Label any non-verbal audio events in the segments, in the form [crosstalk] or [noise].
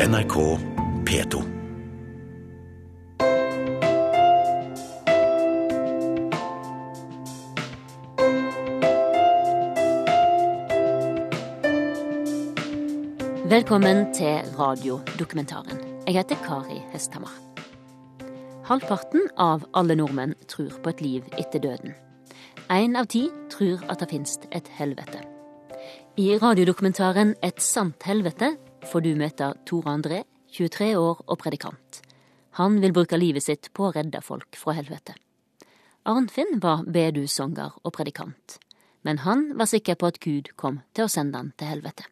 NRK P2. Velkommen til radiodokumentaren. Jeg heter Kari Hesthamar. Halvparten av alle nordmenn tror på et liv etter døden. Én av ti tror at det finnes et helvete. I radiodokumentaren Et sant helvete får du møte Tore André, 23 år og predikant. Han vil bruke livet sitt på å redde folk fra helvete. Arnfinn var bedussanger og predikant, men han var sikker på at Gud kom til å sende han til helvete.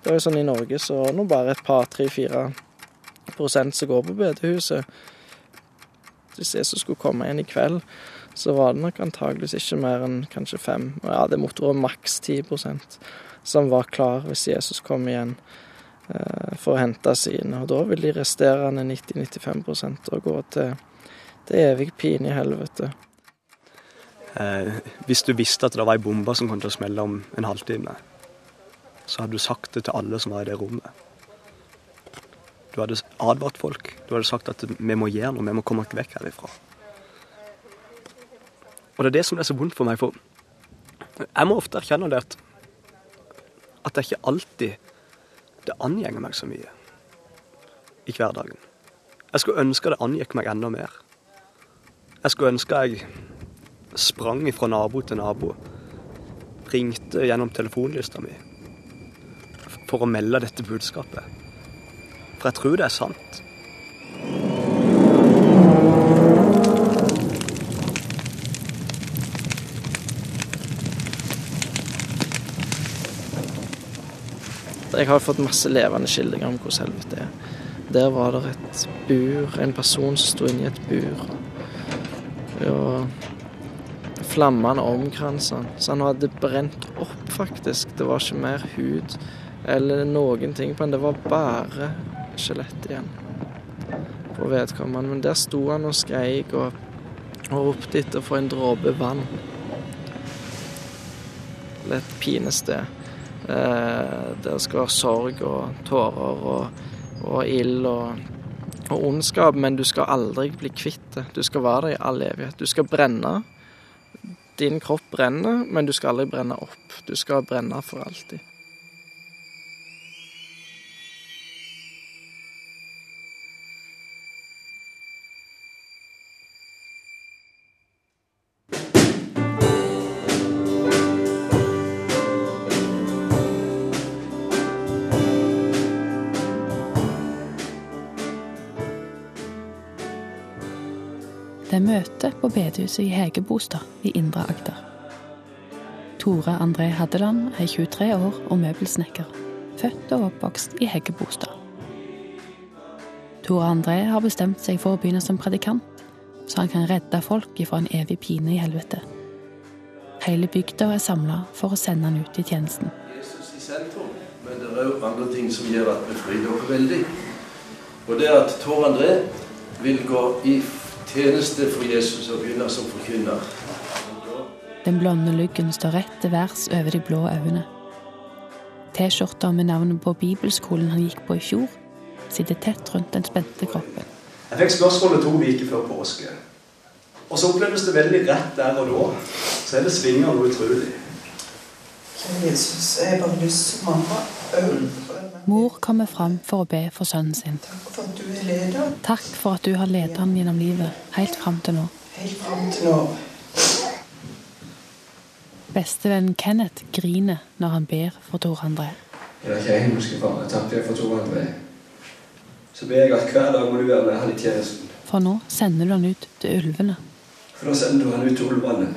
Det er jo sånn I Norge så er det bare et par, tre, fire prosent som går på bedehuset. Hvis Jesus skulle komme igjen i kveld, så var det nok antageligvis ikke mer enn kanskje fem. Og ja, det måtte være maks 10% som var klar hvis Jesus kom igjen eh, for å hente sine. Og da vil de resterende 90-95 og gå til, til evig pine i helvete. Eh, hvis du visste at det var ei bombe som kom til å smelle om en halvtime, så hadde du sagt det til alle som var i det rommet. Du hadde advart folk. Du hadde sagt at vi må gjøre noe, vi må komme oss vekk herifra. Og det er det som er så vondt for meg, for jeg må ofte erkjenne det at at det ikke alltid det angjenger meg så mye i hverdagen. Jeg skulle ønske det angikk meg enda mer. Jeg skulle ønske jeg sprang fra nabo til nabo, ringte gjennom telefonlista mi for å melde dette budskapet. For jeg tror det er sant. Jeg har fått masse levende skildringer om hvordan helvete er. Der var det et bur, en person som sto inni et bur. Og flammene omkransa han, så han hadde brent opp, faktisk. Det var ikke mer hud eller noen ting på han. Det var bare skjelett igjen på vedkommende. Men der sto han og skreik og, og ropte etter å få en dråpe vann. Det er et pinested. Eh, det skal være sorg og tårer og, og ild og, og ondskap, men du skal aldri bli kvitt det. Du skal være der i all evighet. Du skal brenne. Din kropp brenner, men du skal aldri brenne opp. Du skal brenne for alltid. På bedehuset i Hegebostad i Indre Agder. Tore André Haddeland er 23 år og møbelsnekker, født og oppvokst i Hegebostad. Tore André har bestemt seg for å begynne som predikant, så han kan redde folk ifra en evig pine i helvete. Hele bygda er samla for å sende han ut i tjenesten. Jesus i sentrum, men det er jo andre ting som gjør at vi fryder dere veldig. Og det er at Tor André vil gå i tjeneste for Jesus og begynne som forkynner. Den blonde luggen står rett til værs over de blå øynene. T-skjorta med navnet på bibelskolen han gikk på i fjor, sitter tett rundt den spente kroppen. Jeg fikk spørsmålet to uker før påske. Og så opplevdes det veldig rett der og da. Så er det svinger noe utrolig. Jesus, jeg har bare lyst til mamma. Mor kommer fram for å be for sønnen sin. Takk for at du er leder Takk for at du har ledet han gjennom livet, helt fram til nå. Bestevennen Kenneth griner når han ber for Tor André. Kjære himmelske Far, jeg takker deg for Tor André. Så ber jeg at hver dag må du være med han i tjenesten. For nå sender du han ut til ulvene. For nå sender du han ut til ulvene.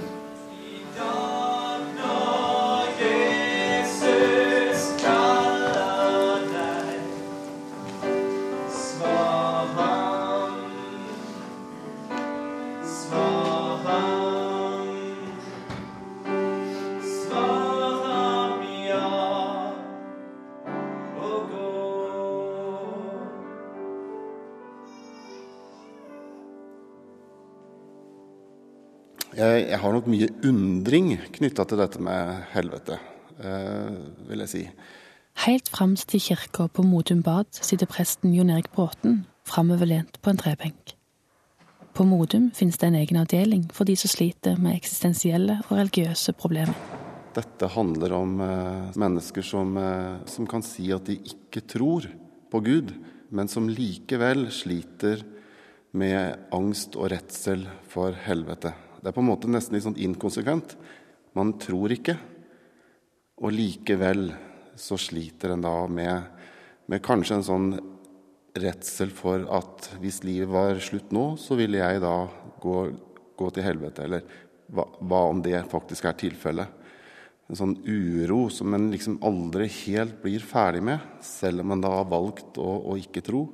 Jeg, har nok mye undring knytta til dette med helvete, eh, vil jeg si. Helt framst til kirka på Modum Bad sitter presten Jon Erik Bråten framoverlent på en trebenk. På Modum finnes det en egen avdeling for de som sliter med eksistensielle og religiøse problemer. Dette handler om eh, mennesker som, eh, som kan si at de ikke tror på Gud, men som likevel sliter med angst og redsel for helvete. Det er på en måte nesten litt sånn inkonsekvent. Man tror ikke, og likevel så sliter en da med, med kanskje en sånn redsel for at hvis livet var slutt nå, så ville jeg da gå, gå til helvete. Eller hva, hva, om det faktisk er tilfellet? En sånn uro som en liksom aldri helt blir ferdig med, selv om man da har valgt å, å ikke tro.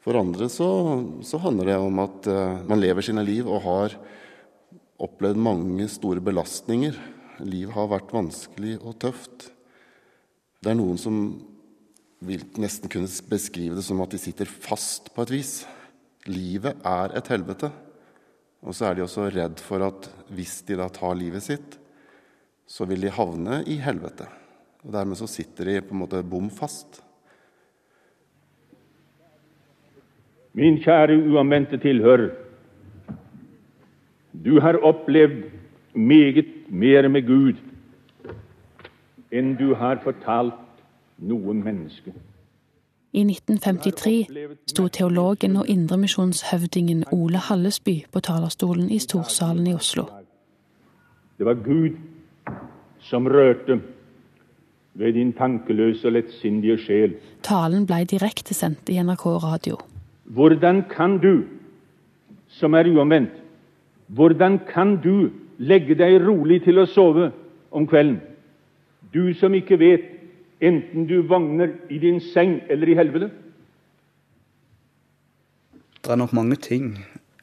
For andre så, så handler det om at uh, man lever sine liv og har opplevd mange store belastninger. Livet har vært vanskelig og tøft. Det er noen som vil nesten kunne beskrive det som at de sitter fast på et vis. Livet er et helvete. Og så er de også redd for at hvis de da tar livet sitt, så vil de havne i helvete. Og dermed så sitter de på en måte bom fast. Min kjære uanvendte tilhører. Du har opplevd meget mer med Gud enn du har fortalt noen menneske. I 1953 sto teologen og indremisjonshøvdingen Ole Hallesby på talerstolen i Storsalen i Oslo. Det var Gud som rørte ved din tankeløse og lettsindige sjel. Talen blei direktesendt i NRK radio. Hvordan kan du, som er uomvendt, hvordan kan du legge deg rolig til å sove om kvelden? Du som ikke vet enten du vogner i din seng eller i helvete? Det er nok mange ting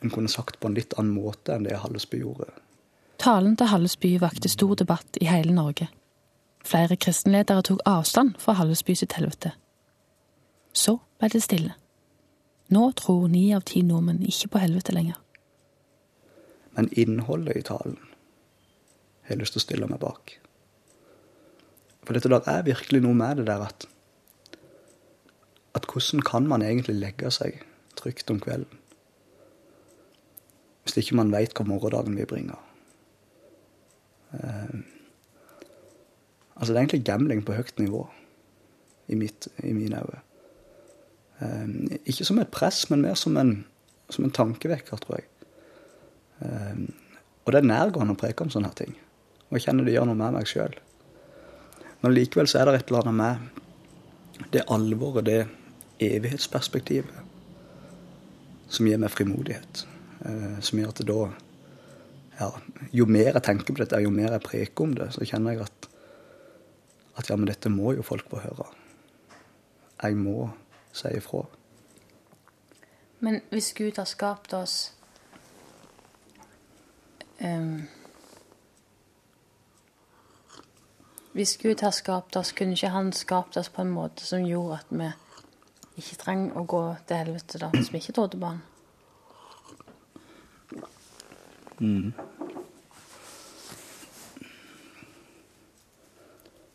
en kunne sagt på en litt annen måte enn det Hallesby gjorde. Talen til Hallesby vakte stor debatt i hele Norge. Flere kristenledere tok avstand fra Hallesby sitt helvete. Så ble det stille. Nå tror ni av ti nordmenn ikke på helvete lenger. Men innholdet i talen har jeg lyst til å stille meg bak. For dette der er virkelig noe med det der at At hvordan kan man egentlig legge seg trygt om kvelden hvis ikke man veit hva morgendagen vil bringe? Uh, altså, det er egentlig gambling på høyt nivå i, mitt, i mine øyne. Uh, ikke som et press, men mer som en, som en tankevekker, tror jeg. Uh, og det er nærgående å preke om sånne ting. Og jeg kjenner det gjør noe med meg sjøl. Men likevel så er det et eller annet med det alvoret, det evighetsperspektivet, som gir meg frimodighet. Eh, som gjør at da ja, Jo mer jeg tenker på dette, jo mer jeg preker om det, så kjenner jeg at, at ja, men dette må jo folk få høre. Jeg må si ifra. Men hvis Gud har skapt oss um Hvis Gud har skapt oss, kunne ikke Han skapt oss på en måte som gjorde at vi ikke trenger å gå til helvete da, hvis vi ikke trodde på Han? Mm.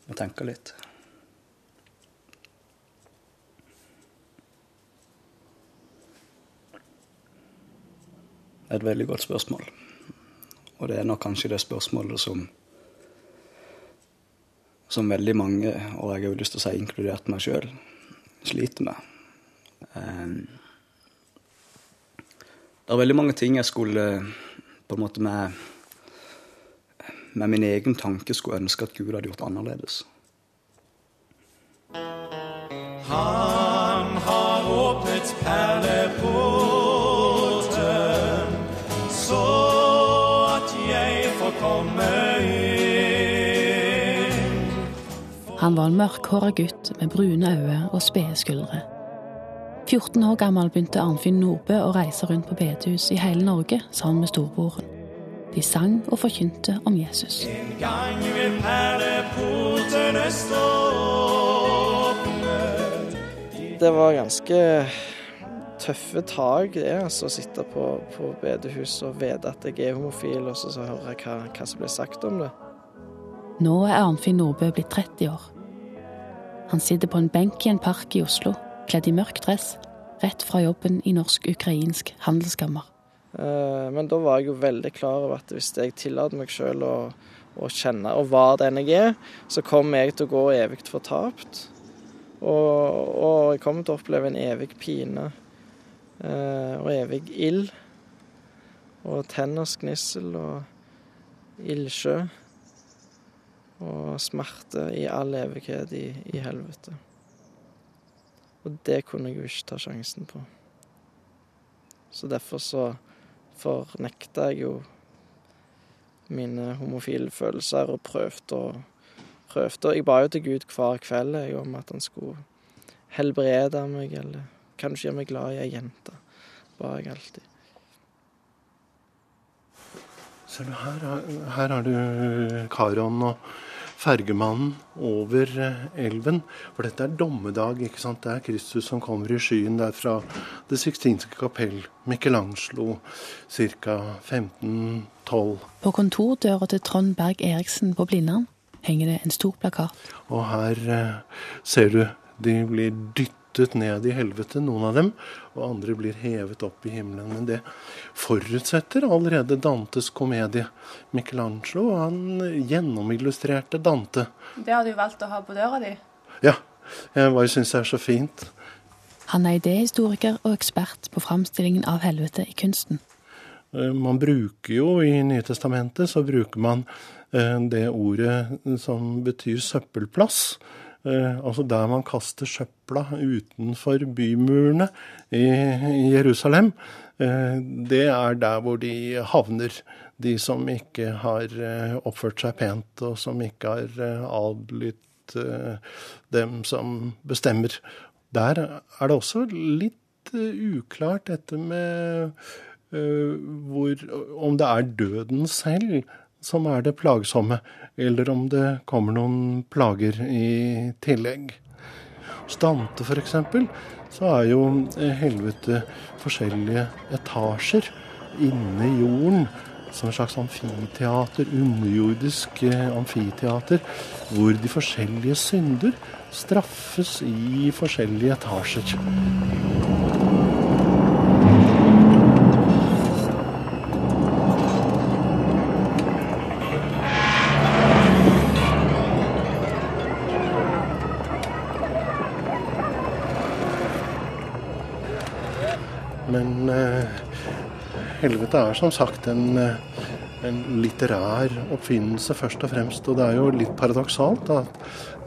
Må tenke litt. Et veldig godt spørsmål. Og det er nok kanskje det spørsmålet som som veldig mange, og jeg har jo lyst til å si inkludert meg sjøl, sliter med. Um, det er veldig mange ting jeg skulle på en måte med, med min egen tanke skulle ønske at Gud hadde gjort annerledes. Han har åpnet perleporten, så Han var en mørkhåra gutt med brune øyne og spede skuldre. 14 år gammel begynte Arnfinn Nordbø å reise rundt på bedehus i hele Norge sammen med storebroren. De sang og forkynte om Jesus. En gang vil perleportene stå åpne. Det var ganske tøffe tak, det. altså Å sitte på, på bedehus og vite at jeg er homofil, og så, så høre hva, hva som blir sagt om det. Nå er Arnfinn Nordbø blitt 30 år. Han sitter på en benk i en park i Oslo, kledd i mørk dress, rett fra jobben i norsk-ukrainsk handelskammer. Eh, Men da var jeg jo veldig klar over at hvis jeg tillater meg sjøl å, å kjenne og være den jeg er, så kommer jeg til å gå evig fortapt. Og, og jeg kommer til å oppleve en evig pine eh, og evig ild. Og tenners gnissel og ildsjø. Og smerte i all evighet i, i helvete. Og det kunne jeg jo ikke ta sjansen på. Så derfor så fornekta jeg jo mine homofile følelser og prøvde og prøvde, Og Jeg ba jo til Gud hver kveld jeg, om at han skulle helbrede meg, eller kanskje gjøre meg glad i ei jente. Ba jeg alltid. Ser du, her, her har du Karon og fergemannen over eh, elven. For dette er dommedag, ikke sant. Det er Kristus som kommer i skyen. Det er fra Det sixtinske kapell, Michelangelo, ca. 1512. På kontordøra til Trond Berg Eriksen på Blindern henger det en stor plakat. Og her eh, ser du de blir dyttet ned i helvete, noen av dem. Og andre blir hevet opp i himmelen. Men det forutsetter allerede Dantes komedie. Michelangelo han gjennomillustrerte Dante. Det har du valgt å ha på døra di. Ja, jeg bare syns det er så fint. Han er idéhistoriker og ekspert på framstillingen av helvete i kunsten. Eh, Man bruker jo i Nytestamentet så bruker man eh, det ordet som betyr søppelplass. Eh, altså der man kaster søpla utenfor bymurene i, Jerusalem. Eh, det er der hvor de havner, de som ikke har eh, oppført seg pent, og som ikke har adlydt dem som bestemmer. Der er det også litt uklart dette med hvor, om det er døden selv som er det plagsomme, eller om det kommer noen plager i tillegg. Hos Dante f.eks. så er jo helvete forskjellige etasjer inne i jorden. Som et slags amfiteater, underjordisk eh, amfiteater, hvor de forskjellige synder straffes i forskjellige etasjer. Helvete er som sagt en, eh, en litterær oppfinnelse først og fremst. Og det er jo litt paradoksalt at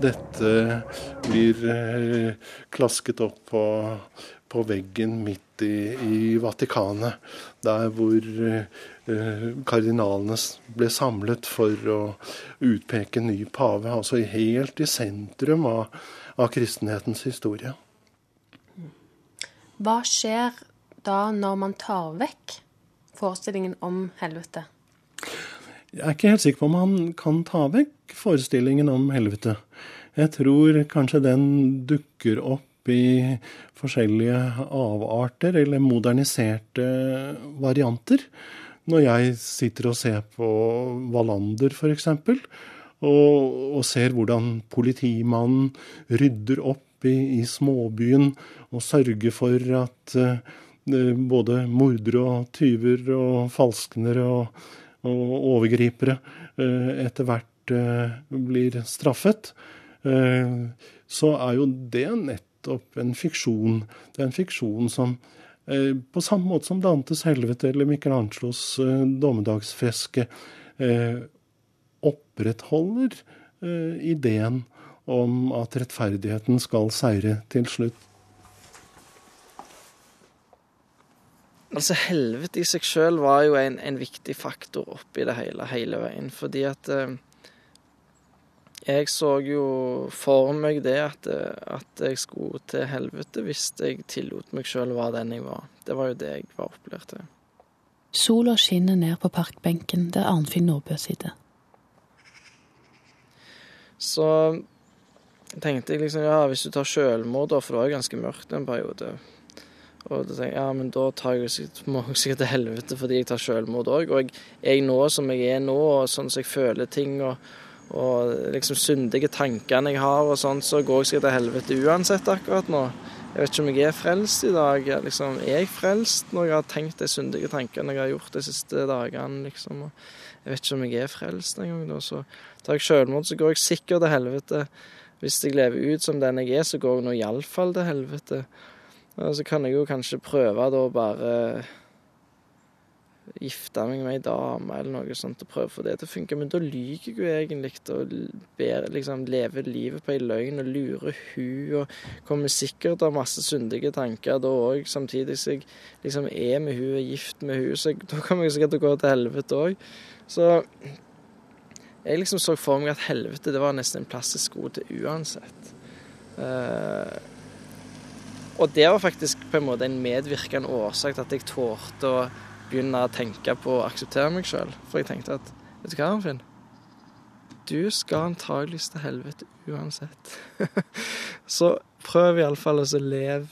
dette blir eh, klasket opp på, på veggen midt i, i Vatikanet. Der hvor eh, kardinalene ble samlet for å utpeke ny pave. Altså helt i sentrum av, av kristenhetens historie. Hva skjer da når man tar vekk forestillingen om helvete? Jeg er ikke helt sikker på om han kan ta vekk forestillingen om helvete. Jeg tror kanskje den dukker opp i forskjellige avarter eller moderniserte varianter. Når jeg sitter og ser på Wallander f.eks., og, og ser hvordan politimannen rydder opp i, i småbyen og sørger for at eh, både mordere og tyver og falsknere og, og overgripere eh, etter hvert eh, blir straffet, eh, så er jo det nettopp en fiksjon. Det er en fiksjon som eh, på samme måte som Dantes helvete eller Michelangelos eh, dommedagsfreske eh, opprettholder eh, ideen om at rettferdigheten skal seire til slutt. Altså, helvete i seg sjøl var jo en, en viktig faktor oppi det hele, hele veien. Fordi at eh, jeg så jo for meg det at, eh, at jeg skulle til helvete hvis jeg tillot meg sjøl å være den jeg var. Det var jo det jeg var opplært til. Sola skinner ned på parkbenken der Arnfinn Nordbø sitter. Så tenkte jeg liksom ja, hvis du tar selvmord, da, for det var jo ganske mørkt en periode. Og da tenker jeg ja, men da tar jeg sikkert, sikkert til helvete fordi jeg tar selvmord òg. Og jeg, jeg nå som jeg er nå, og sånn som jeg føler ting, og, og liksom syndige tankene jeg har og sånn, så går jeg sikkert til helvete uansett akkurat nå. Jeg vet ikke om jeg er frelst i dag. Liksom, er jeg frelst når jeg har tenkt de syndige tankene jeg har gjort de siste dagene? Liksom. Jeg vet ikke om jeg er frelst engang. Så tar jeg selvmord, så går jeg sikkert til helvete. Hvis jeg lever ut som den jeg er, så går jeg nå iallfall til helvete. Og så kan jeg jo kanskje prøve da bare gifte meg med ei dame eller noe sånt og prøve å få det til å funke. Men da lyver jeg jo egentlig og ber, liksom, lever livet på ei løgn og lurer hun og kommer sikkert av masse syndige tanker da òg, samtidig som jeg liksom er med hun og er gift med hun, så da kommer jeg sikkert til å gå til helvete òg. Så jeg liksom så for meg at helvete det var nesten en plass jeg skulle til uansett. Uh, og det var faktisk på en måte en medvirkende årsak til at jeg tålte å begynne å tenke på å akseptere meg sjøl. For jeg tenkte at vet du hva, Arnfinn? Du skal antageligvis til helvete uansett. [laughs] så prøv iallfall å leve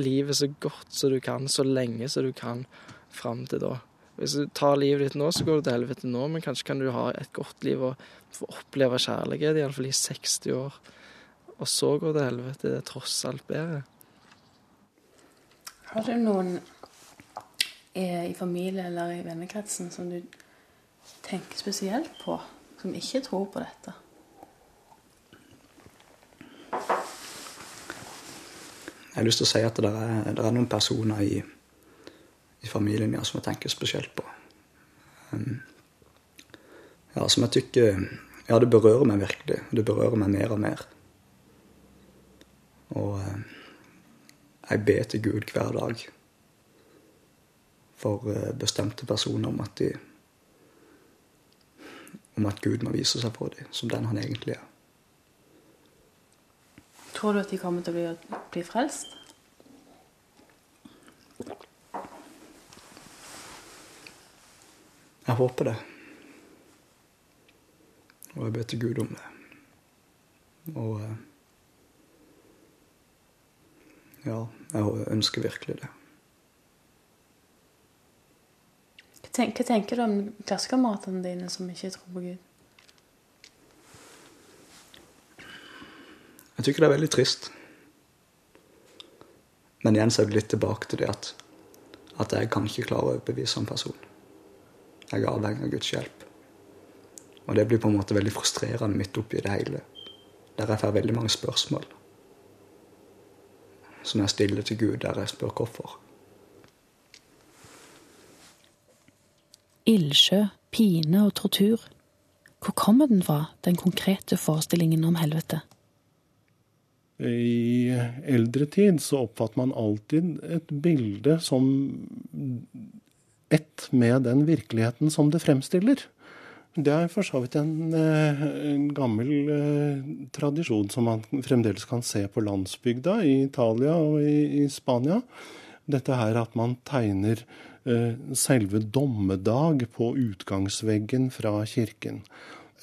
livet så godt som du kan, så lenge som du kan fram til da. Hvis du tar livet ditt nå, så går du til helvete nå, men kanskje kan du ha et godt liv og få oppleve kjærlighet, iallfall i 60 år. Og så går det til helvete. Det er tross alt bedre. Har du noen i familie eller i vennekretsen som du tenker spesielt på, som ikke tror på dette? Jeg har lyst til å si at det er, det er noen personer i, i familien ja, som jeg tenker spesielt på. Um, ja, som jeg tykker Ja, det berører meg virkelig. Det berører meg mer og mer. Og uh, jeg ber til Gud hver dag for uh, bestemte personer om at de om at Gud må vise seg for dem som den han egentlig er. Tror du at de kommer til å bli, bli frelst? Jeg håper det. Og jeg ber til Gud om det. Og eh, ja, jeg ønsker virkelig det. Hva tenker du om klassekameratene dine som ikke tror på Gud? Jeg tykker det er veldig trist. Men igjen så er det litt tilbake til det at, at jeg kan ikke klare å overbevise en person. Jeg er avhengig av Guds hjelp. Og det blir på en måte veldig frustrerende midt oppi det hele. Der jeg får veldig mange spørsmål som jeg stiller til Gud, der jeg spør hvorfor. Ildsjø, pine og tortur. Hvor kommer den fra, den konkrete forestillingen om helvete? I eldre tid så oppfatter man alltid et bilde som ett med den virkeligheten som det fremstiller. Det er for så vidt en, eh, en gammel eh, tradisjon som man fremdeles kan se på landsbygda i Italia og i, i Spania. Dette her at man tegner eh, selve dommedag på utgangsveggen fra kirken.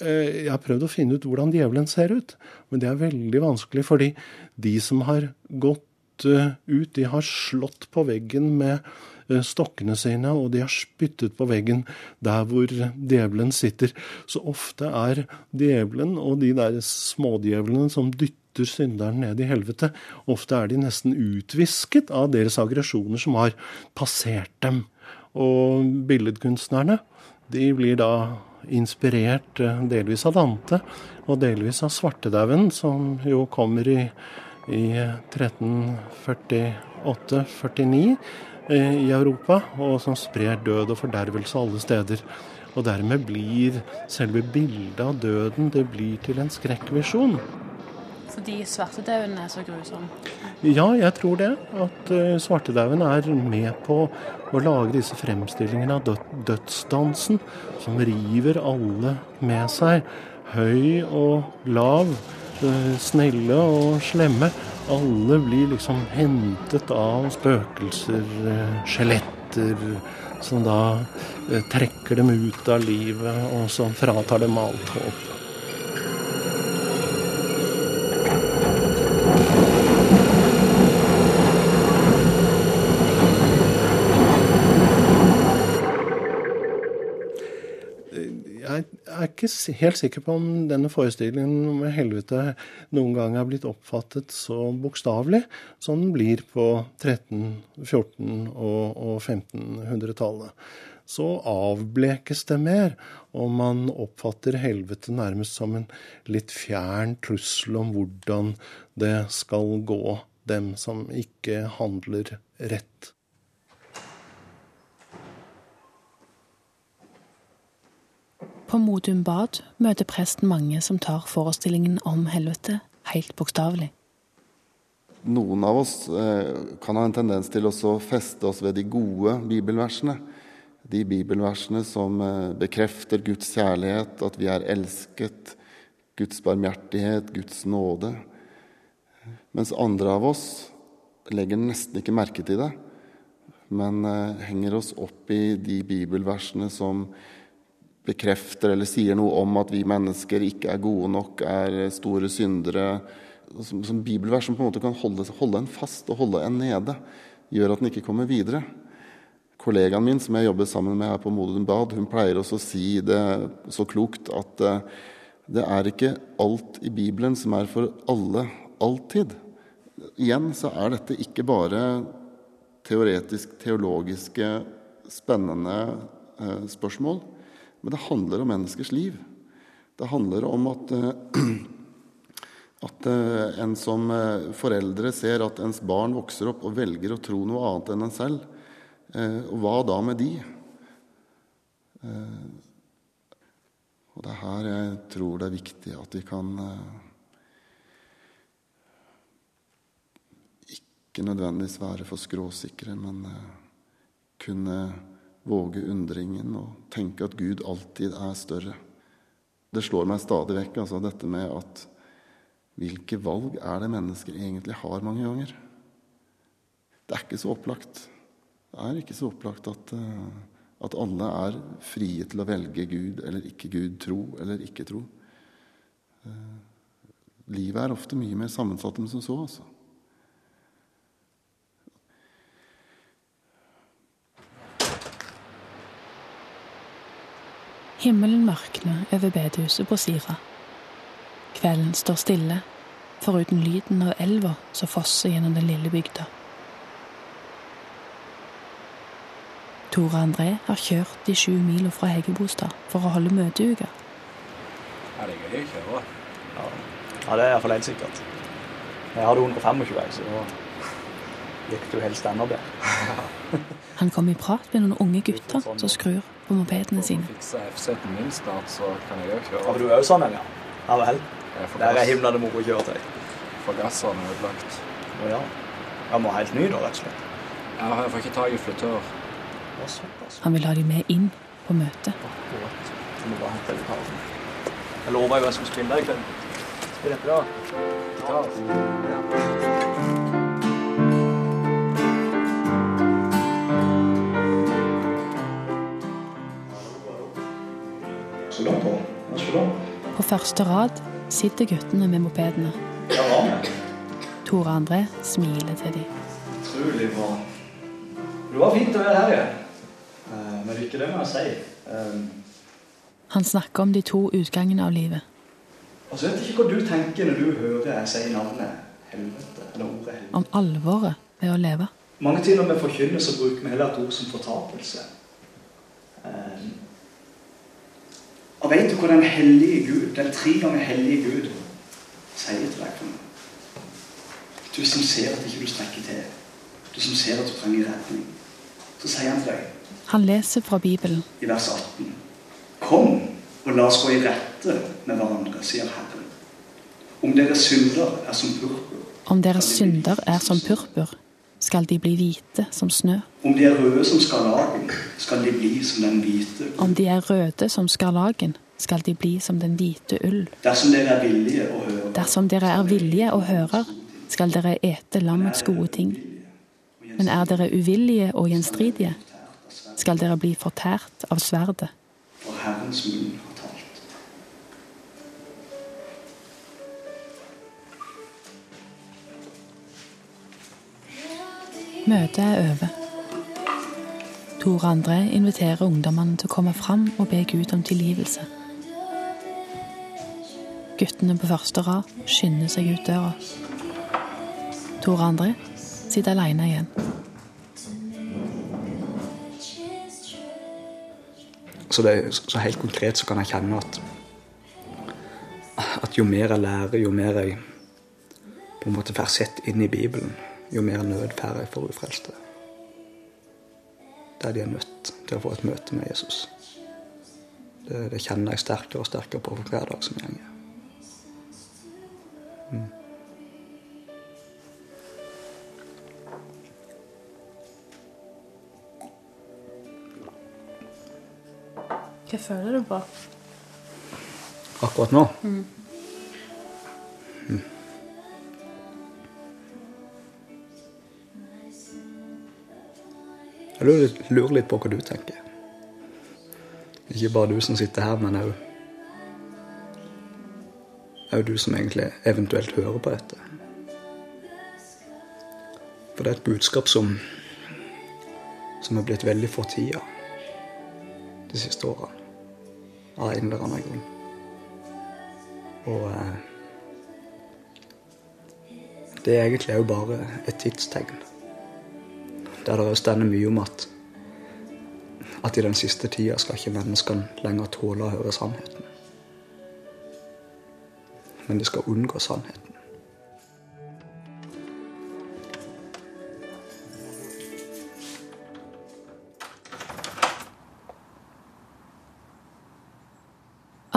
Eh, jeg har prøvd å finne ut hvordan djevelen ser ut, men det er veldig vanskelig, fordi de som har gått eh, ut, de har slått på veggen med stokkene sine, og de har spyttet på veggen der hvor djevelen sitter. Så ofte er djevelen og de der smådjevlene som dytter synderen ned i helvete, ofte er de nesten utvisket av deres aggresjoner som har passert dem. Og billedkunstnerne, de blir da inspirert eh, delvis av Dante og delvis av svartedauden, som jo kommer i, i 1348-49 eh, i Europa, og som sprer død og fordervelse alle steder. Og dermed blir selve bildet av døden det blir til en skrekkvisjon. Fordi svartedauden er så grusom? Ja, jeg tror det. At uh, svartedauden er med på å lage disse fremstillingene av dødsdansen, som river alle med seg. Høy og lav, uh, snille og slemme. Alle blir liksom hentet av spøkelser, uh, skjeletter, som da trekker dem ut av livet, og som fratar dem alt håp. Ikke helt sikker på om denne forestillingen om helvete noen gang er blitt oppfattet så bokstavelig som den blir på 13-, 14- og, og 1500-tallet. Så avblekes det mer, og man oppfatter helvete nærmest som en litt fjern trussel om hvordan det skal gå dem som ikke handler rett. På Modum Bad møter presten mange som tar forestillingen om helvete helt bokstavelig. Noen av oss eh, kan ha en tendens til å feste oss ved de gode bibelversene. De bibelversene som eh, bekrefter Guds kjærlighet, at vi er elsket, Guds barmhjertighet, Guds nåde. Mens andre av oss legger nesten ikke merke til det, men eh, henger oss opp i de bibelversene som bekrefter eller sier noe om at vi mennesker ikke er gode nok, er store syndere. Som, som bibelvers som på en måte kan holde, holde en fast og holde en nede. Gjør at en ikke kommer videre. Kollegaen min som jeg jobber sammen med her på Modum Bad, hun pleier også å si det så klokt at eh, det er ikke alt i Bibelen som er for alle alltid. Igjen så er dette ikke bare teoretisk, teologiske, spennende eh, spørsmål. Men det handler om menneskers liv. Det handler om at, eh, [clears throat] at eh, en som eh, foreldre ser at ens barn vokser opp og velger å tro noe annet enn en selv. Og hva da med de? Og det er her jeg tror det er viktig at vi kan ikke nødvendigvis være for skråsikre, men kunne våge undringen og tenke at Gud alltid er større. Det slår meg stadig vekk, altså dette med at hvilke valg er det mennesker egentlig har mange ganger? Det er ikke så opplagt. Det er ikke så opplagt at, at alle er frie til å velge Gud eller ikke Gud, tro eller ikke tro. Livet er ofte mye mer sammensatt enn som så, altså. Himmelen mørkner over bedehuset på Sira. Kvelden står stille, foruten lyden av elva som fosser gjennom den lille bygda. Tore André har kjørt de sju mila fra Heggebostad for å holde møteuke. Ja, det er gøy å kjøre. Ja, ja det er iallfall helt sikkert. Jeg hadde 125, så da gikk det jo helst enda bedre. Han kom i prat med noen unge gutter som skrur på mopedene sine. Har F-seten min snart, så kan jeg òg kjøre. Ja, men du jo sånn en, ja? Ja vel. Jeg får Det er gass. himlende moro kjøretøy. Forgasseren er ødelagt. Å ja. Ja, må helt ny da, rett og slett. Ja, jeg får ikke tak i flyttør. Han vil ha de med inn på møtet. Akkurat. Så må bare hente. Jeg lover jo jeg skal spille i kveld. Spiller ikke da? Så På første rad sitter guttene med mopedene. Ja? Tore André smiler til dem. Utrolig bra. Det var fint å være her men det er ikke det med å si. Eh, Han snakker om de to utgangene av livet. Altså, jeg vet ikke hva du tenker når du hører jeg si navnet helvete, eller ordet helvete. Om alvoret ved å leve. Mange ting når vi forkynner, så bruker vi heller et ord som fortapelse. Eh, og veit du hva den hellige Gud, den tre ganger hellige Gud, sier til deg? Du som ser at ikke du strekker til. Du som ser at du trenger redning. Så sier han til deg Han leser fra Bibelen. i vers 18. Kom og la oss gå i rette med hverandre, sier Herren. Om deres synder er som purpur, Om deres synder er som purpur, skal de bli hvite som snø. om de er røde som skarlagen, skal de bli som den hvite. Om de er røde som skarlagen, skal de bli som den hvite ull. Dersom dere er villige og hører, Dersom dere er villige og hører, skal dere ete lammets gode ting. Men er dere uvillige og gjenstridige, skal dere bli fortært av sverdet. for Herrens munn Møtet er over. Tore André inviterer ungdommene til å komme fram og be Gud om tilgivelse. Guttene på første rad skynder seg ut døra. Tore André sitter alene igjen. Så, det, så helt konkret så kan jeg kjenne at, at jo mer jeg lærer, jo mer jeg på en måte får sett inn i Bibelen, jo mer nød får jeg for ufrelste. Der de er nødt til å få et møte med Jesus. Det, det kjenner jeg sterkere og sterkere på for hver dag som går. Mm. Hva føler du på? Akkurat nå? Mm. Mm. Jeg lurer, litt på hva du tenker. Ikke bare du som sitter her, men òg òg du som egentlig eventuelt hører på dette. For det er et budskap som som er blitt veldig fortida de siste årene. Av en eller annen grunn. Og eh, det er egentlig òg bare et tidstegn. Der det står mye om at at i den siste tida skal ikke menneskene lenger tåle å høre sannheten. Men de skal unngå sannheten.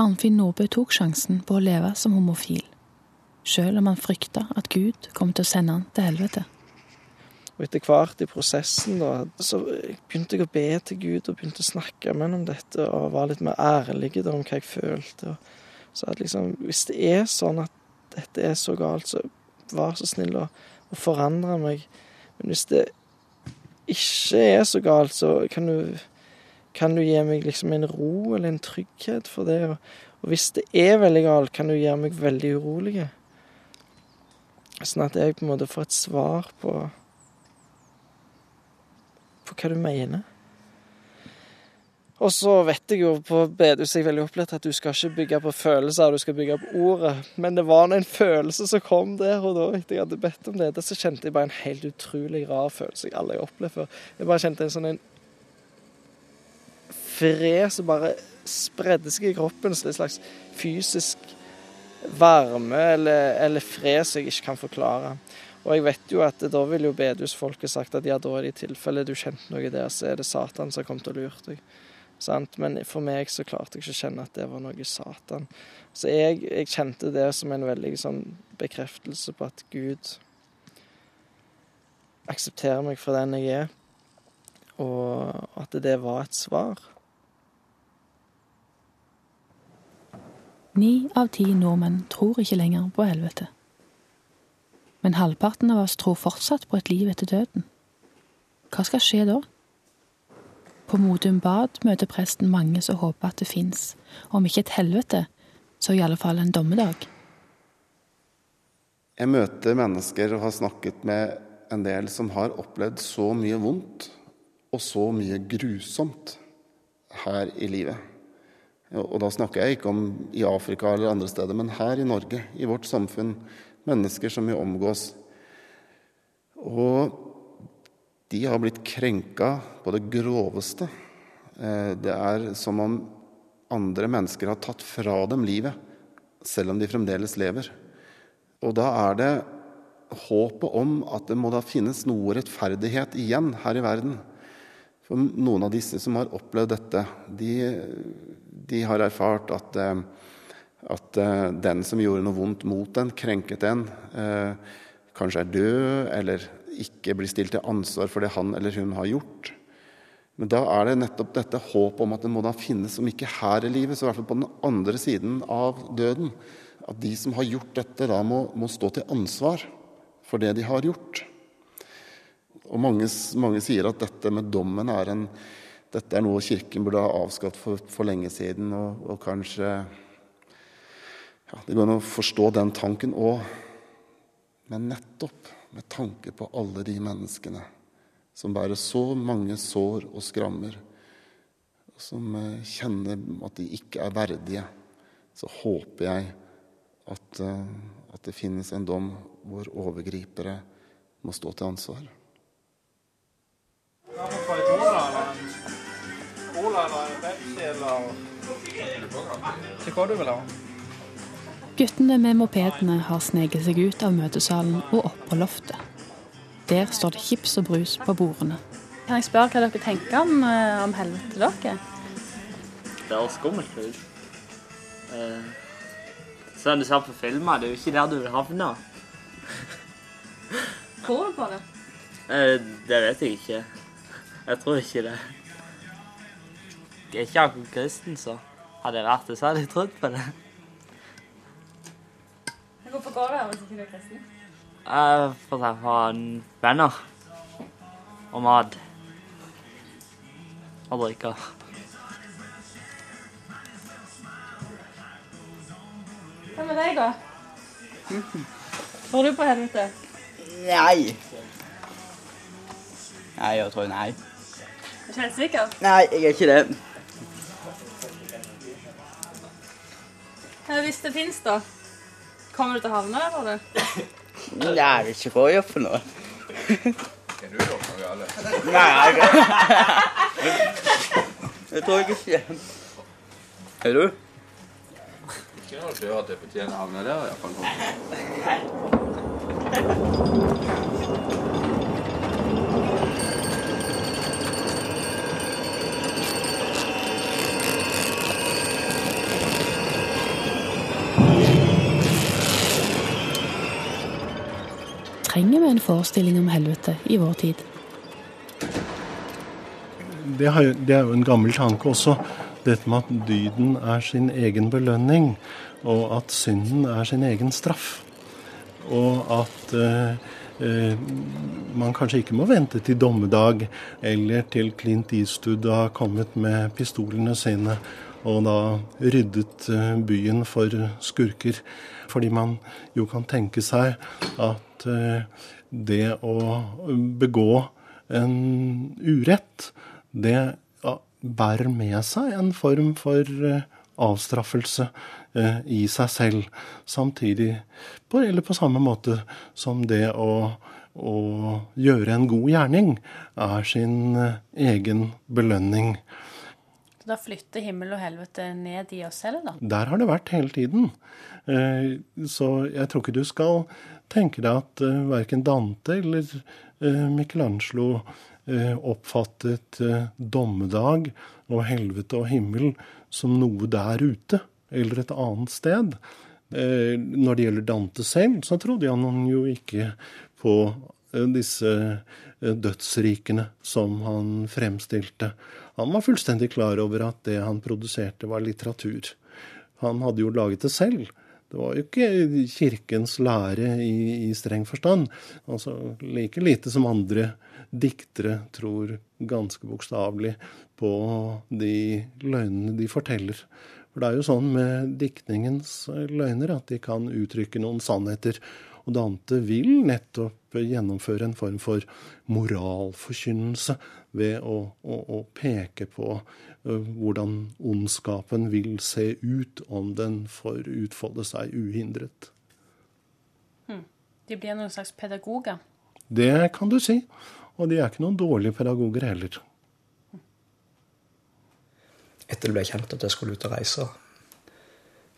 Arnfinn Nordbø tok sjansen på å leve som homofil, sjøl om han frykta at Gud kom til å sende han til helvete. Og etter hvert i prosessen da, så begynte jeg å be til Gud og begynte å snakke med ham om dette og var litt mer ærlig da, om hva jeg følte. Og så at liksom, hvis det er sånn at dette er så galt, så vær så snill å, å forandre meg. Men hvis det ikke er så galt, så kan du, kan du gi meg liksom en ro eller en trygghet for det. Og, og hvis det er veldig galt, kan du gjøre meg veldig urolig. Sånn at jeg på en måte får et svar på på hva du mener. Og så vet jeg jo på bedehuset jeg veldig opplært at du skal ikke bygge på følelser, du skal bygge på ordet. Men det var en følelse som kom der og da, etter jeg hadde bedt om det. Så kjente jeg bare en helt utrolig rar følelse jeg aldri har opplevd før. Jeg bare kjente en sånn en fred som bare spredde seg i kroppen. Så det er en slags fysisk varme eller, eller fred som jeg ikke kan forklare. Og jeg vet jo at da vil jo bedehusfolket sagt at ja, da er det i tilfelle du kjente noe der, så er det Satan som har kommet og lurt deg. Sant? Men for meg så klarte jeg ikke å kjenne at det var noe Satan. Så jeg, jeg kjente det som en veldig sånn bekreftelse på at Gud aksepterer meg for den jeg er, og at det var et svar. Ni av ti nordmenn tror ikke lenger på helvete. Men halvparten av oss tror fortsatt på et liv etter døden. Hva skal skje da? På Modum Bad møter presten mange som håper at det fins, om ikke et helvete, så i alle fall en dommedag. Jeg møter mennesker og har snakket med en del som har opplevd så mye vondt og så mye grusomt her i livet. Og da snakker jeg ikke om i Afrika eller andre steder, men her i Norge, i vårt samfunn. Mennesker som vi omgås. Og de har blitt krenka på det groveste. Eh, det er som om andre mennesker har tatt fra dem livet, selv om de fremdeles lever. Og da er det håpet om at det må da finnes noe rettferdighet igjen her i verden. For noen av disse som har opplevd dette, de, de har erfart at, eh, at, eh, den som gjorde noe vondt mot en, krenket en, eh, kanskje er død eller ikke blir stilt til ansvar for det han eller hun har gjort. Men da er det nettopp dette håpet om at det må da finnes, om ikke her i livet, så i hvert fall på den andre siden av døden, at de som har gjort dette, da må, må stå til ansvar for det de har gjort. Og mange, mange, sier at dette med dommen er, en, dette er noe Kirken burde ha avskatt for, for lenge siden. Og, og kanskje ja, Det går an å forstå den tanken òg. Men nettopp med tanke på alle de menneskene som bærer så mange sår og skrammer, og som eh, kjenner at de ikke er verdige, så håper jeg at, eh, at det finnes en dom hvor overgripere må stå til ansvar. Til hva du vil ha? Guttene med mopedene har sneket seg ut av møtesalen og opp på loftet. Der står det chips og brus på bordene. Kan jeg spørre hva dere tenker om, eh, om helvete dere? Det høres skummelt ut. Eh, sånn du ser på filmer, det er jo ikke der du vil havne. [laughs] Tror du på det? Eh, det vet jeg ikke. Jeg tror ikke det. Jeg er ikke akkurat kristen, så hadde jeg vært det, så hadde jeg trodd på det. Hvorfor går du her hvis ikke du er kristen? Eh, For å treffe venner. Og mat. Og drikke. Hva med deg, da? Tror du på helvete? Nei. Nei, jeg tror nei. Er du ikke helt sikker? Nei, jeg er ikke det. Hvis det fins, da? Kommer du til havna, eller? Nei, jeg vet ikke hva jeg gjør for noe. Er du gjort noe galt? Nei, jeg Det tror jeg ikke. Er du? Ikke når du har jeg å havne der, iallfall. Trenger vi en forestilling om helvete i vår tid? Det, er jo en gammel tanke også, dette med at dyden er sin egen belønning, og at synden er sin egen straff. Og at eh, man kanskje ikke må vente til dommedag eller til Clint Eastwood har kommet med pistolene sine og da ryddet eh, byen for skurker. Fordi man jo kan tenke seg at eh, det å begå en urett, det bærer med seg en form for eh, avstraffelse eh, i seg selv. Samtidig, på, eller på samme måte som det å, å gjøre en god gjerning er sin eh, egen belønning. Så da flytter himmel og helvete ned i oss selv, da? Der har det vært hele tiden. Eh, Så jeg tror ikke du skal tenke deg at eh, verken Dante eller eh, Michelangelo eh, oppfattet eh, dommedag og helvete og himmel som noe der ute eller et annet sted. Eh, Når det gjelder Dante selv, så trodde han jo ikke på eh, disse eh, dødsrikene som han fremstilte. Han var fullstendig klar over at det han produserte, var litteratur. Han hadde jo laget det selv. Det var jo ikke kirkens lære i, i streng forstand. Altså Like lite som andre diktere tror ganske bokstavelig på de løgnene de forteller. For det er jo sånn med diktningens løgner at de kan uttrykke noen sannheter. Og Dante vil nettopp gjennomføre en form for moralforkynnelse ved å, å, å peke på hvordan ondskapen vil se ut om den får utfolde seg uhindret. Hm. De blir noen slags pedagoger. Det kan du si. Og de er ikke noen dårlige pedagoger heller. Etter det ble kjent at jeg skulle ut og reise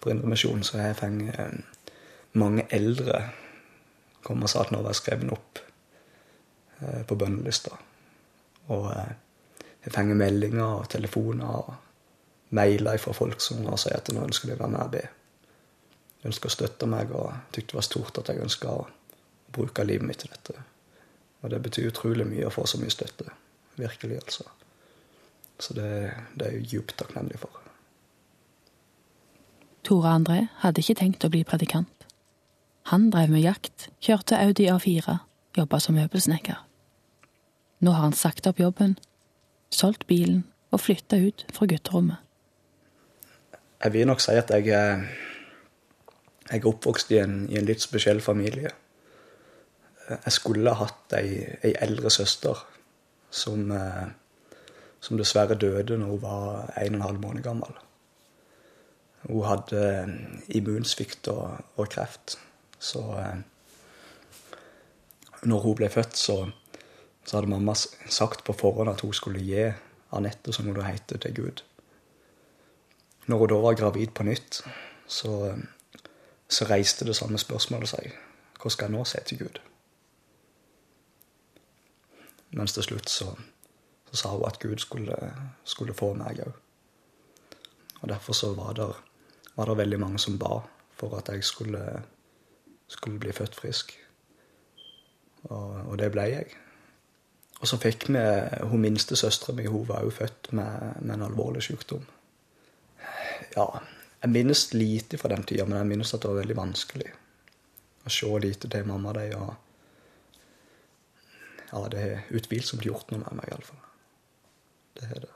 på Indremisjonen, så har jeg fått eh, mange eldre kom og sa at nå var jeg skrevet opp eh, på bønnelista. Og eh, jeg får meldinger og telefoner og mailer fra folk som sier at nå ønsker de å være med og be. De ønsker å støtte meg og tykte det var stort at jeg ønska å bruke livet mitt til dette. Og det betyr utrolig mye å få så mye støtte. Virkelig, altså. Så det, det er jeg djupt takknemlig for. Tore André hadde ikke tenkt å bli predikant. Han drev med jakt, kjørte Audi A4, jobba som møbelsnekker. Nå har han sagt opp jobben, solgt bilen og flytta ut fra gutterommet. Jeg vil nok si at jeg, jeg er oppvokst i en, i en litt spesiell familie. Jeg skulle hatt ei, ei eldre søster som, eh, som dessverre døde når hun var en og en halv måned gammel. Hun hadde eh, immunsvikt og, og kreft. Så eh, når hun ble født, så, så hadde mamma sagt på forhånd at hun skulle gi Anette, som hun da heter, til Gud. Når hun da var gravid på nytt, så, så reiste det samme spørsmålet seg. Hva skal jeg nå si til Gud? Mens til slutt så, så sa hun at Gud skulle, skulle få meg òg. Og derfor så var det, var det veldig mange som ba for at jeg skulle, skulle bli født frisk. Og, og det ble jeg. Og så fikk vi Hun minste søstera mi hun var jo født med, med en alvorlig sykdom. Ja, jeg minnes lite fra den tida, men jeg minnes at det var veldig vanskelig å se lite til mamma og de. Og ja, det har utvilsomt gjort noe med meg, iallfall. Det har det.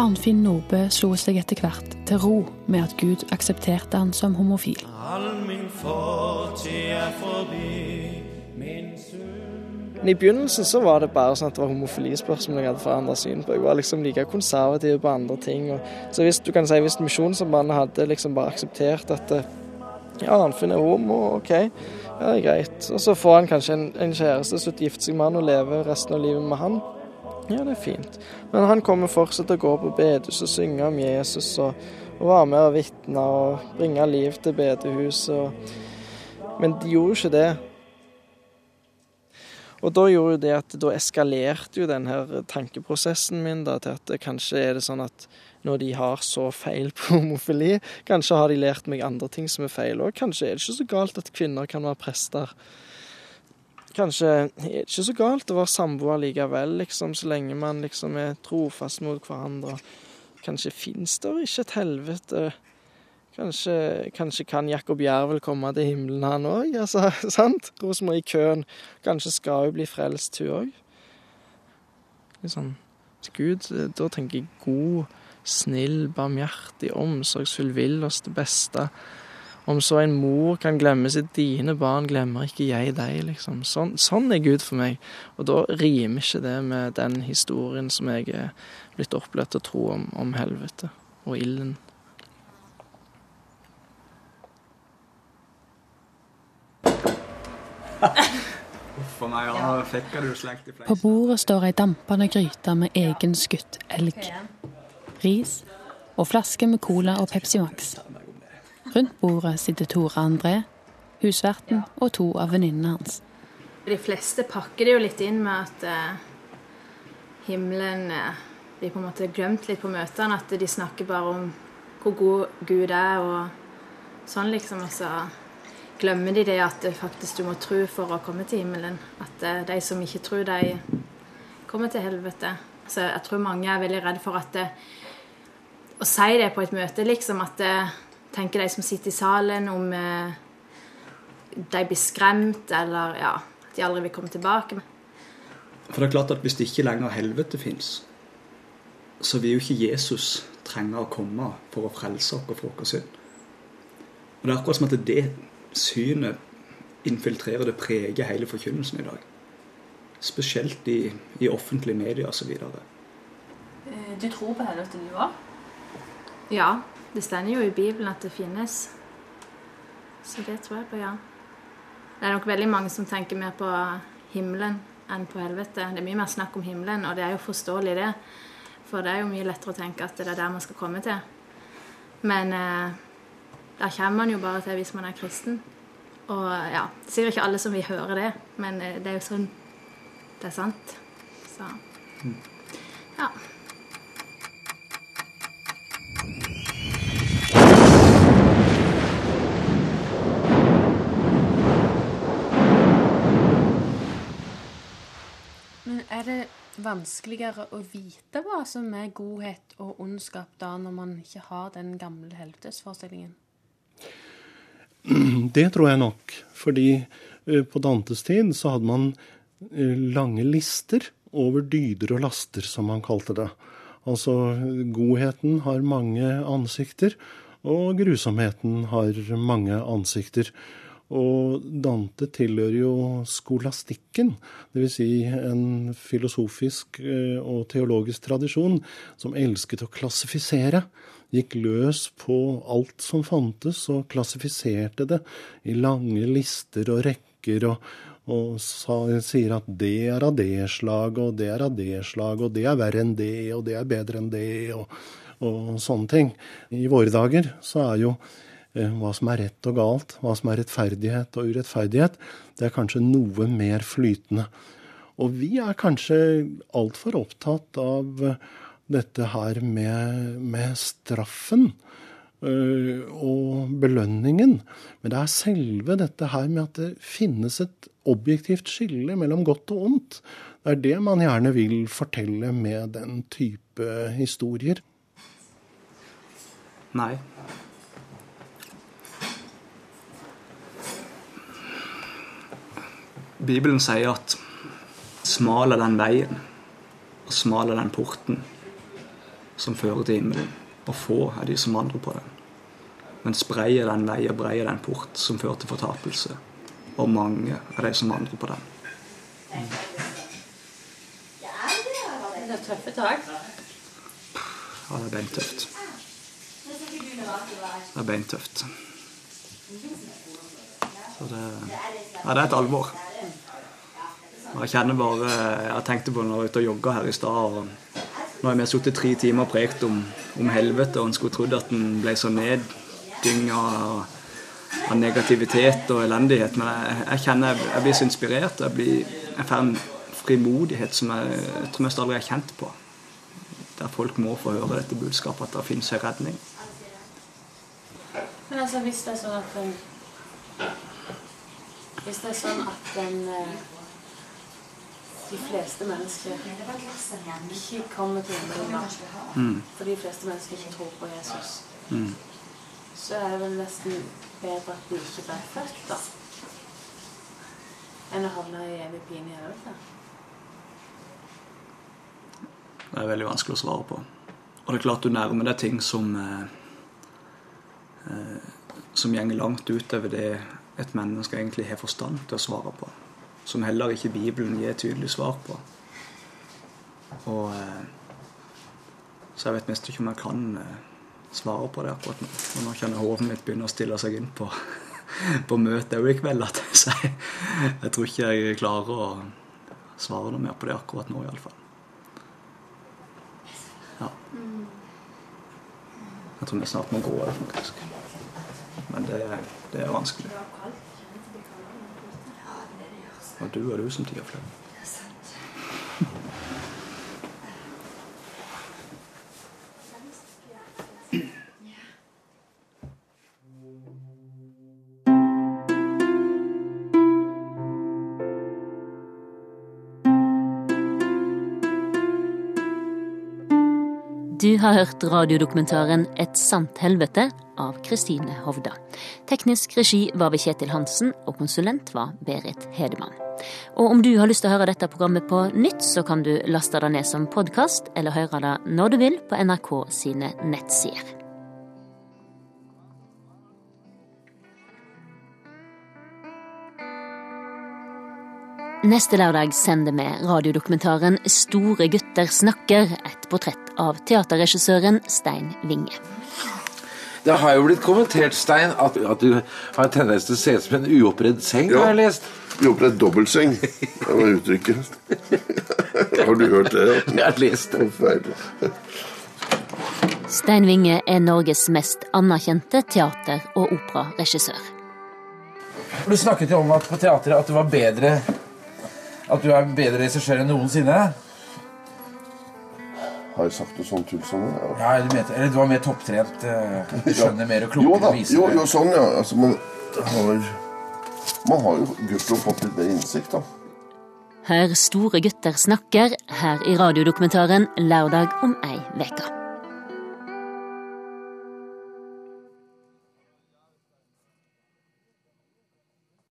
Arnfinn Nordbø slo seg etter hvert til ro med at Gud aksepterte han som homofil. All min fortid er forbi. Men I begynnelsen så var det bare sånn at det var homofilispørsmål jeg hadde forandra syn på. Jeg var liksom like konservativ på andre ting. Så hvis du kan si hvis Misjonssambandet hadde liksom bare akseptert at eh, ja, Arnfinn er homo, OK, ja, det er greit. Og så får han kanskje en, en kjæreste, som gifter seg med han og lever resten av livet med han. Ja, det er fint. Men han kommer fortsatt til å gå på bedehus og synge om Jesus og, og være med og vitne og bringe liv til bedehuset. Men de gjorde jo ikke det. Og da gjorde jo det at da eskalerte jo den her tankeprosessen min da, til at kanskje er det sånn at når de har så feil [laughs] på homofili, kanskje har de lært meg andre ting som er feil òg. Kanskje er det ikke så galt at kvinner kan være prester. Kanskje er det ikke så galt å være samboer likevel, liksom, så lenge man liksom er trofast mot hverandre. Kanskje fins det ikke et helvete. Kanskje, kanskje kan Jakob Jervel komme til himmelen, han òg? Altså, [laughs] sant? Rosenborg i køen. Kanskje skal hun bli frelst, hun òg? Liksom, Gud, da tenker jeg god, snill, barmhjertig, omsorgsfull, vil oss det beste. Om så en mor kan glemme sitt dine barn, glemmer ikke jeg deg, liksom. Sånn, sånn er Gud for meg. Og da rimer ikke det med den historien som jeg er blitt opplært til å tro om, om helvete og ilden. Uff meg, ja, fikk du slengt i På bordet står ei dampende gryte med egenskutt elg, ris og flaske med cola og Pepsi Max. Rundt bordet sitter Tore André, husverten og to av venninnene hans. De fleste pakker det jo litt inn med at eh, himmelen eh, blir på en måte glemt litt på møtene. At de snakker bare om hvor god Gud er og sånn, liksom. Og så glemmer de det at faktisk du må tro for å komme til himmelen. At eh, de som ikke tror, de kommer til helvete. Så jeg tror mange er veldig redd for at det, Å si det på et møte, liksom, at det, tenker de som sitter i salen, om eh, de blir skremt, eller ja, at de aldri vil komme tilbake. For det er klart at hvis det ikke lenger helvete fins, så vil jo ikke Jesus trenge å komme for å frelse oss for vår synd. Og det er akkurat som at det synet infiltrerer det preger hele forkynnelsen i dag. Spesielt i, i offentlige medier osv. Du tror på helvete, du òg? Ja. Det står jo i Bibelen at det finnes. Så det tror jeg på, ja. Det er nok veldig mange som tenker mer på himmelen enn på helvete. Det er mye mer snakk om himmelen, og det er jo forståelig, det. For det er jo mye lettere å tenke at det er der man skal komme til. Men eh, der kommer man jo bare til hvis man er kristen. Og ja, det er sikkert ikke alle som vil høre det, men eh, det er jo sånn det er sant. Så ja. Men er det vanskeligere å vite hva som er godhet og ondskap da, når man ikke har den gamle helvetesforestillingen? [clears throat] Det tror jeg nok. Fordi eh, på Dantes tid så hadde man eh, lange lister over dyder og laster, som man kalte det. Altså, godheten har mange ansikter, og grusomheten har mange ansikter. Og Dante tilhører jo skolastikken, dvs. Si en filosofisk eh, og teologisk tradisjon som elsket å klassifisere. Gikk løs på alt som fantes, og klassifiserte det i lange lister og rekker. og, og sa, sier at det er av det slaget, og det er av det slaget, og det er verre enn det, og det er bedre enn det, og, og sånne ting. I våre dager så er jo eh, hva som er rett og galt, hva som er rettferdighet og urettferdighet, det er kanskje noe mer flytende. Og vi er kanskje altfor opptatt av dette her med, med straffen øh, og belønningen. Men det er selve dette her med at det finnes et objektivt skille mellom godt og ondt. Det er det man gjerne vil fortelle med den type historier. Nei. Bibelen sier at smal er den veien, og smal er den porten som fører til himmelen, og få er de som vandrer på den. Mens brei er den vei og brei er den port som fører til fortapelse, og mange er de som vandrer på den. Det er tøffe tak. Ja, det er beintøft. Det er beintøft. Så det, ja, det er et alvor. Jeg kjenner bare Jeg tenkte på når jeg var ute og jogga her i stad. Nå har vi sittet tre timer og prekt om, om helvete, og en skulle trodd at en ble så neddynga av, av negativitet og elendighet. Men jeg, jeg kjenner jeg, jeg blir så inspirert. Jeg, blir, jeg får en frimodighet som jeg, jeg tror mest aldri har kjent på. Der folk må få høre dette budskapet, at det finnes en redning. Men altså, hvis det er sånn at en Hvis det er sånn at en eh, De fleste mennesker ikke kommer til himmelen Mm. For de fleste mennesker ikke tror på Jesus, Mm. så er det vel nesten bedre at de ikke ble født, da. Enn å havne i evig pine i helvete. Det er veldig vanskelig å svare på. Og det er klart du nærmer deg ting som eh, eh, som går langt utover det et menneske egentlig har forstand til å svare på. Som heller ikke Bibelen gir tydelig svar på. Og eh, Så jeg vet nesten ikke om jeg kan eh, svare på det akkurat nå. Og nå kjenner hodet mitt begynner å stille seg inn på, [laughs] på møtet òg i kveld. At jeg, jeg tror ikke jeg klarer å svare noe mer på det akkurat nå, iallfall. Ja. Jeg tror vi snart må gå, faktisk. Men det, det er vanskelig. Og du og du som tier flau. Du har hørt radiodokumentaren Et sant helvete av Kristine Hovda. Teknisk regi var ved Kjetil Hansen, og konsulent var Berit Hedemann. Og om du har lyst til å høre dette programmet på nytt, så kan du laste det ned som podkast, eller høre det når du vil på NRK sine nettsider. Neste lørdag sender vi radiodokumentaren Store gutter snakker, et portrett av teaterregissøren Stein Winge. Det har jo blitt kommentert, Stein, at, at du har en tendens til å se ut som en uoppredd seng. Ja. har jeg lest. Uoppredd dobbeltseng. Det var uttrykket. [laughs] Har du hørt det? Ja? Jeg har lest det. Forferdelig. Stein Winge er Norges mest anerkjente teater- og operaregissør. Du snakket jo om at på teatret at du var bedre At du er bedre regissør enn noensinne. Har jeg sagt noe sånt tull som det? Ja. Ja, du, mente, eller du var mer topptrent. eh, Du skjønner mer og klokere og viser jo, jo, sånn, ja. Altså, man har Man har jo gudskjelov fått litt mer innsikt, da. Hør Store gutter snakker her i radiodokumentaren lørdag om ei veke.